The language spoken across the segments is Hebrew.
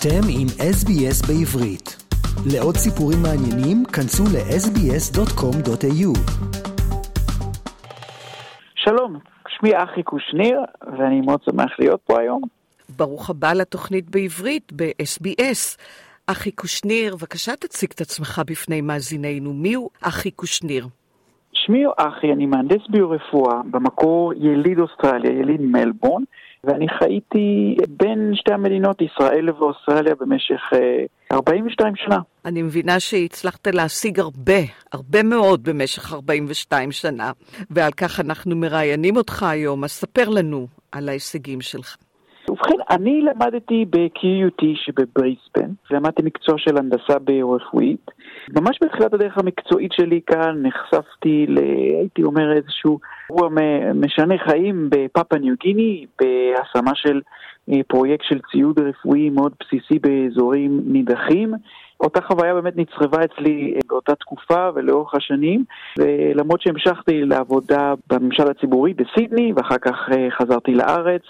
אתם עם SBS בעברית. לעוד סיפורים מעניינים, כנסו ל-sbs.com.au. שלום, שמי אחי קושניר, ואני מאוד שמח להיות פה היום. ברוך הבא לתוכנית בעברית ב-SBS. אחי קושניר, בבקשה תציג את עצמך בפני מאזינינו. מי הוא אחי קושניר? שמי הוא אחי, אני מהנדס ביורפואה, במקור יליד אוסטרליה, יליד מלבורן, ואני חייתי בין שתי המדינות, ישראל ואוסטרליה, במשך uh, 42 שנה. אני מבינה שהצלחת להשיג הרבה, הרבה מאוד במשך 42 שנה, ועל כך אנחנו מראיינים אותך היום, אז ספר לנו על ההישגים שלך. ובכן, אני למדתי ב-QUT שבבריסבן, למדתי מקצוע של הנדסה ברפואית. ממש בתחילת הדרך המקצועית שלי כאן נחשפתי ל... הייתי אומר איזשהו אירוע משנה חיים בפאפה ניו גיני, בהשמה של אה, פרויקט של ציוד רפואי מאוד בסיסי באזורים נידחים. אותה חוויה באמת נצרבה אצלי אה, באותה תקופה ולאורך השנים, ולמרות שהמשכתי לעבודה בממשל הציבורי בסידני, ואחר כך אה, חזרתי לארץ.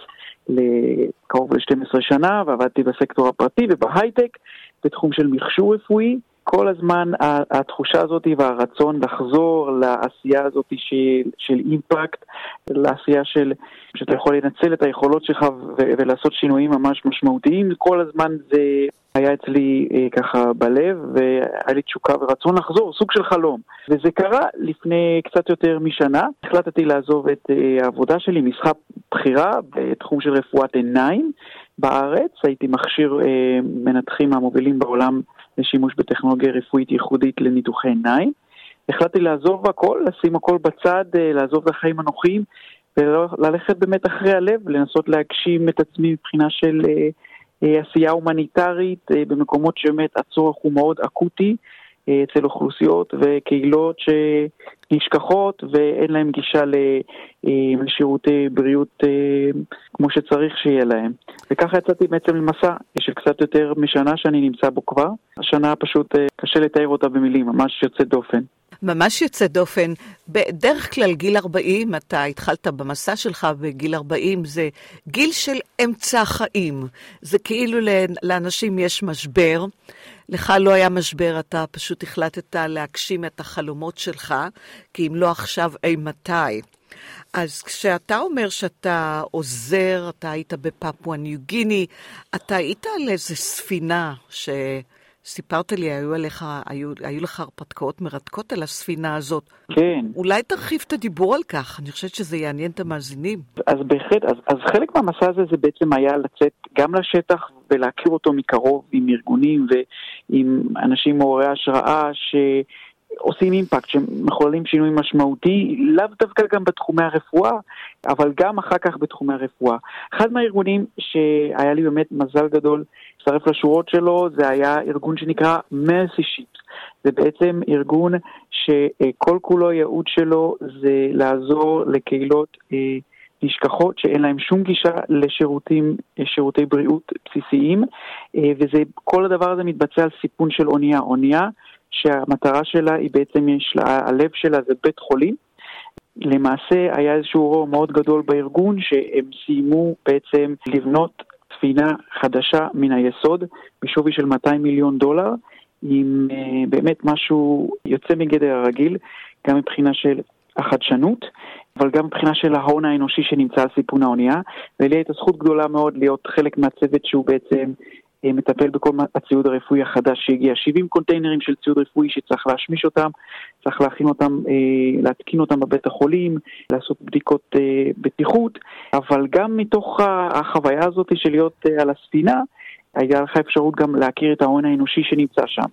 לקרוב ל-12 שנה ועבדתי בסקטור הפרטי ובהייטק בתחום של מכשור רפואי. כל הזמן התחושה הזאת והרצון לחזור לעשייה הזאת של, של אימפקט, לעשייה של שאתה יכול לנצל את היכולות שלך ולעשות שינויים ממש משמעותיים, כל הזמן זה היה אצלי אה, ככה בלב, והיה לי תשוקה ורצון לחזור, סוג של חלום. וזה קרה לפני קצת יותר משנה. החלטתי לעזוב את אה, העבודה שלי, משחק בחירה בתחום של רפואת עיניים בארץ. הייתי מכשיר אה, מנתחים מהמובילים בעולם לשימוש בטכנולוגיה רפואית ייחודית לניתוחי עיניים. החלטתי לעזוב הכל, לשים הכל בצד, אה, לעזוב את החיים הנוחים וללכת באמת אחרי הלב, לנסות להגשים את עצמי מבחינה של... אה, אה, עשייה הומניטרית במקומות שבאמת הצורך הוא מאוד אקוטי אצל אוכלוסיות וקהילות שנשכחות ואין להם גישה לשירותי בריאות כמו שצריך שיהיה להם. וככה יצאתי בעצם למסע של קצת יותר משנה שאני נמצא בו כבר. השנה פשוט קשה לתאר אותה במילים, ממש יוצאת דופן. ממש יוצא דופן. בדרך כלל גיל 40, אתה התחלת במסע שלך בגיל 40, זה גיל של אמצע החיים. זה כאילו לאנשים יש משבר. לך לא היה משבר, אתה פשוט החלטת להגשים את החלומות שלך, כי אם לא עכשיו, אי מתי. אז כשאתה אומר שאתה עוזר, אתה היית בפפואה ניו גיני, אתה היית על איזה ספינה ש... סיפרת לי, היו, עליך, היו, היו לך הרפתקאות מרתקות על הספינה הזאת. כן. אולי תרחיב את הדיבור על כך, אני חושבת שזה יעניין את המאזינים. אז בהחלט, אז, אז חלק מהמסע הזה זה בעצם היה לצאת גם לשטח ולהכיר אותו מקרוב עם ארגונים ועם אנשים מעוררי השראה ש... עושים אימפקט, שמחוללים שינוי משמעותי, לאו דווקא גם בתחומי הרפואה, אבל גם אחר כך בתחומי הרפואה. אחד מהארגונים שהיה לי באמת מזל גדול להצטרף לשורות שלו, זה היה ארגון שנקרא Mercy Ships. זה בעצם ארגון שכל כולו הייעוד שלו זה לעזור לקהילות אה, נשכחות שאין להם שום גישה לשירותים, שירותי בריאות בסיסיים, אה, וזה, כל הדבר הזה מתבצע על סיפון של אונייה. אונייה שהמטרה שלה היא בעצם, יש לה, הלב שלה זה בית חולים. למעשה היה איזשהו אירוע מאוד גדול בארגון שהם סיימו בעצם לבנות ספינה חדשה מן היסוד בשווי של 200 מיליון דולר, עם uh, באמת משהו יוצא מגדר הרגיל, גם מבחינה של החדשנות, אבל גם מבחינה של ההון האנושי שנמצא על סיפון האונייה, ולי הייתה זכות גדולה מאוד להיות חלק מהצוות שהוא בעצם אה, מטפל בכל הציוד הרפואי החדש שהגיע. 70 קונטיינרים של ציוד רפואי שצריך להשמיש אותם, צריך להכין אותם, אה, להתקין אותם בבית החולים, לעשות בדיקות אה, בטיחות, אבל גם מתוך החוויה הזאת של להיות על הספינה, היה לך אפשרות גם להכיר את ההון האנושי שנמצא שם.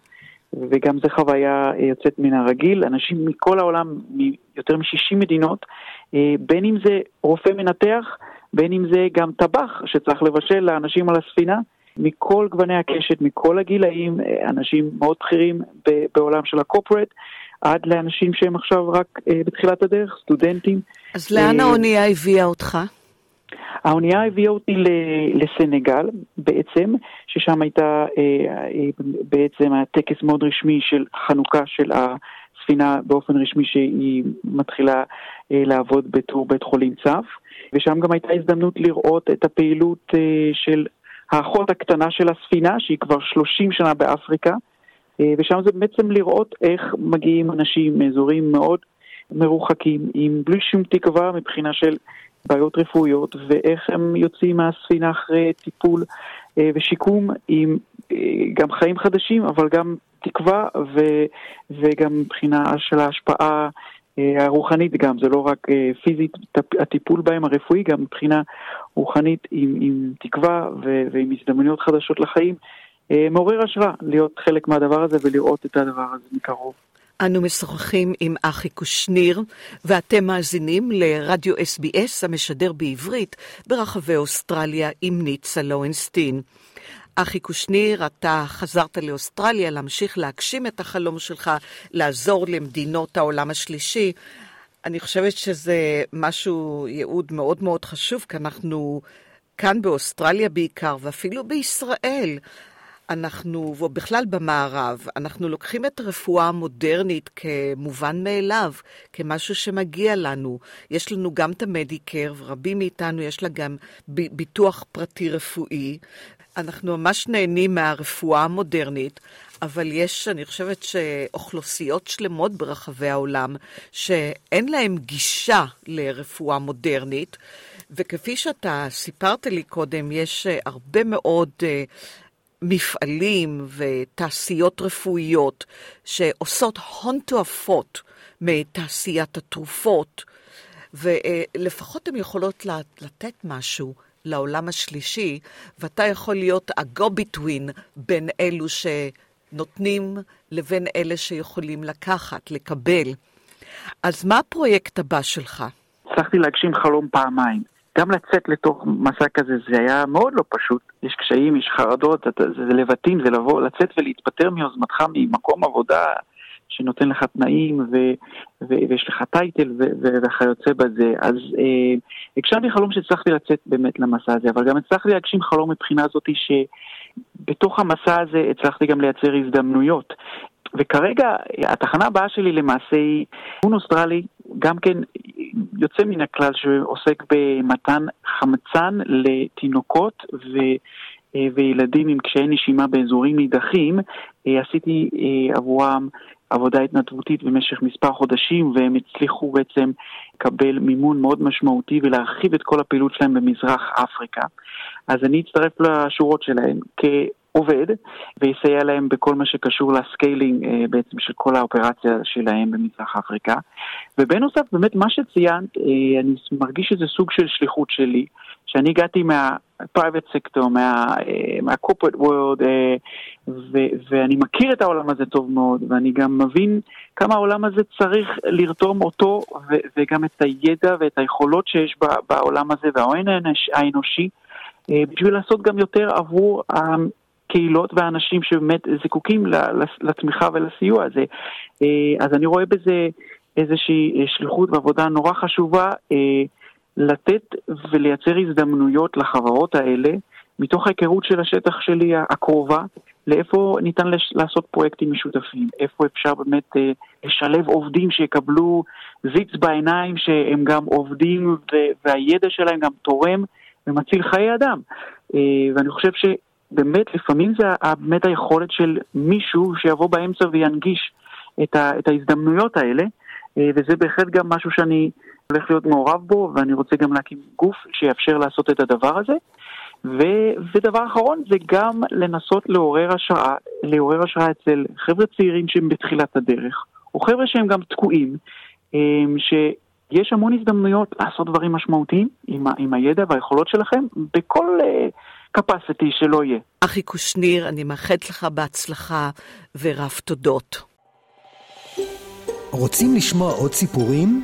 וגם זו חוויה יוצאת מן הרגיל, אנשים מכל העולם, מיותר מ-60 מדינות, בין אם זה רופא מנתח, בין אם זה גם טבח שצריך לבשל לאנשים על הספינה. מכל גווני הקשת, מכל הגילאים, אה, אנשים מאוד בכירים בעולם של הקופרט, עד לאנשים שהם עכשיו רק אה, בתחילת הדרך, סטודנטים. אז לאן אה, האונייה הביאה אותך? האונייה הביאה אותי לסנגל בעצם, ששם הייתה בעצם הטקס מאוד רשמי של חנוכה של הספינה באופן רשמי שהיא מתחילה לעבוד בתור בית חולים צף, ושם גם הייתה הזדמנות לראות את הפעילות של האחות הקטנה של הספינה, שהיא כבר 30 שנה באפריקה, ושם זה בעצם לראות איך מגיעים אנשים מאזורים מאוד מרוחקים, עם בלי שום תקווה מבחינה של בעיות רפואיות, ואיך הם יוצאים מהספינה אחרי טיפול ושיקום עם גם חיים חדשים, אבל גם תקווה ו, וגם מבחינה של ההשפעה אה, הרוחנית גם, זה לא רק אה, פיזית, הטיפול בהם הרפואי, גם מבחינה רוחנית עם, עם תקווה ועם הזדמנויות חדשות לחיים, אה, מעורר השראה להיות חלק מהדבר הזה ולראות את הדבר הזה מקרוב. אנו משוחחים עם אחי קושניר, ואתם מאזינים לרדיו SBS המשדר בעברית ברחבי אוסטרליה עם ניצה לואנסטין. אחי קושניר, אתה חזרת לאוסטרליה להמשיך להגשים את החלום שלך, לעזור למדינות העולם השלישי. אני חושבת שזה משהו, ייעוד מאוד מאוד חשוב, כי אנחנו כאן באוסטרליה בעיקר, ואפילו בישראל. אנחנו, ובכלל במערב, אנחנו לוקחים את הרפואה המודרנית כמובן מאליו, כמשהו שמגיע לנו. יש לנו גם את המדיקר, ורבים מאיתנו יש לה גם ביטוח פרטי רפואי, אנחנו ממש נהנים מהרפואה המודרנית, אבל יש, אני חושבת שאוכלוסיות שלמות ברחבי העולם שאין להן גישה לרפואה מודרנית, וכפי שאתה סיפרת לי קודם, יש אה, הרבה מאוד uh, מפעלים ותעשיות רפואיות שעושות הון תועפות מתעשיית התרופות, ולפחות הן יכולות לתת משהו לעולם השלישי, ואתה יכול להיות ה-go-between בין אלו שנותנים לבין אלה שיכולים לקחת, לקבל. אז מה הפרויקט הבא שלך? הצלחתי להגשים חלום פעמיים. גם לצאת לתוך מסע כזה זה היה מאוד לא פשוט. יש קשיים, יש חרדות, זה לבטים, זה לבוא, לצאת ולהתפטר מיוזמתך ממקום עבודה שנותן לך תנאים ו, ו, ויש לך טייטל וכיוצא בזה. אז אה, הגשמתי חלום שהצלחתי לצאת באמת למסע הזה, אבל גם הצלחתי להגשים חלום מבחינה זאתי שבתוך המסע הזה הצלחתי גם לייצר הזדמנויות. וכרגע התחנה הבאה שלי למעשה היא און אוסטרלי, גם כן יוצא מן הכלל שעוסק במתן חמצן לתינוקות ו... אה, וילדים עם קשיי נשימה באזורים נידחים, אה, עשיתי אה, עבורם עבודה התנדבותית במשך מספר חודשים, והם הצליחו בעצם לקבל מימון מאוד משמעותי ולהרחיב את כל הפעילות שלהם במזרח אפריקה. אז אני אצטרף לשורות שלהם כעובד, ויסייע להם בכל מה שקשור ל-scaling אה, בעצם של כל האופרציה שלהם במזרח אפריקה. ובנוסף, באמת מה שציינת, אה, אני מרגיש שזה סוג של שליחות שלי, שאני הגעתי מה... private sector, מה-corporate world, אה, ואני מכיר את העולם הזה טוב מאוד, ואני גם מבין כמה העולם הזה צריך לרתום אותו, וגם את הידע ואת היכולות שיש בעולם הזה, וההון האנושי, אה, בשביל לעשות גם יותר עבור הקהילות והאנשים שבאמת זקוקים לתמיכה ולסיוע הזה. אה, אז אני רואה בזה איזושהי שליחות ועבודה נורא חשובה. לתת ולייצר הזדמנויות לחברות האלה, מתוך ההיכרות של השטח שלי הקרובה, לאיפה ניתן לש, לעשות פרויקטים משותפים, איפה אפשר באמת אה, לשלב עובדים שיקבלו זיץ בעיניים שהם גם עובדים והידע שלהם גם תורם ומציל חיי אדם. אה, ואני חושב שבאמת לפעמים זה באמת היכולת של מישהו שיבוא באמצע וינגיש את, ה, את ההזדמנויות האלה, אה, וזה בהחלט גם משהו שאני הולך להיות מעורב בו, ואני רוצה גם להקים גוף שיאפשר לעשות את הדבר הזה. ו, ודבר אחרון זה גם לנסות לעורר השראה, לעורר השראה אצל חבר'ה צעירים שהם בתחילת הדרך, או חבר'ה שהם גם תקועים, אמ, שיש המון הזדמנויות לעשות דברים משמעותיים עם, עם הידע והיכולות שלכם בכל uh, capacity שלא יהיה. אחי קושניר, אני מאחלת לך בהצלחה ורב תודות. רוצים לשמוע עוד סיפורים?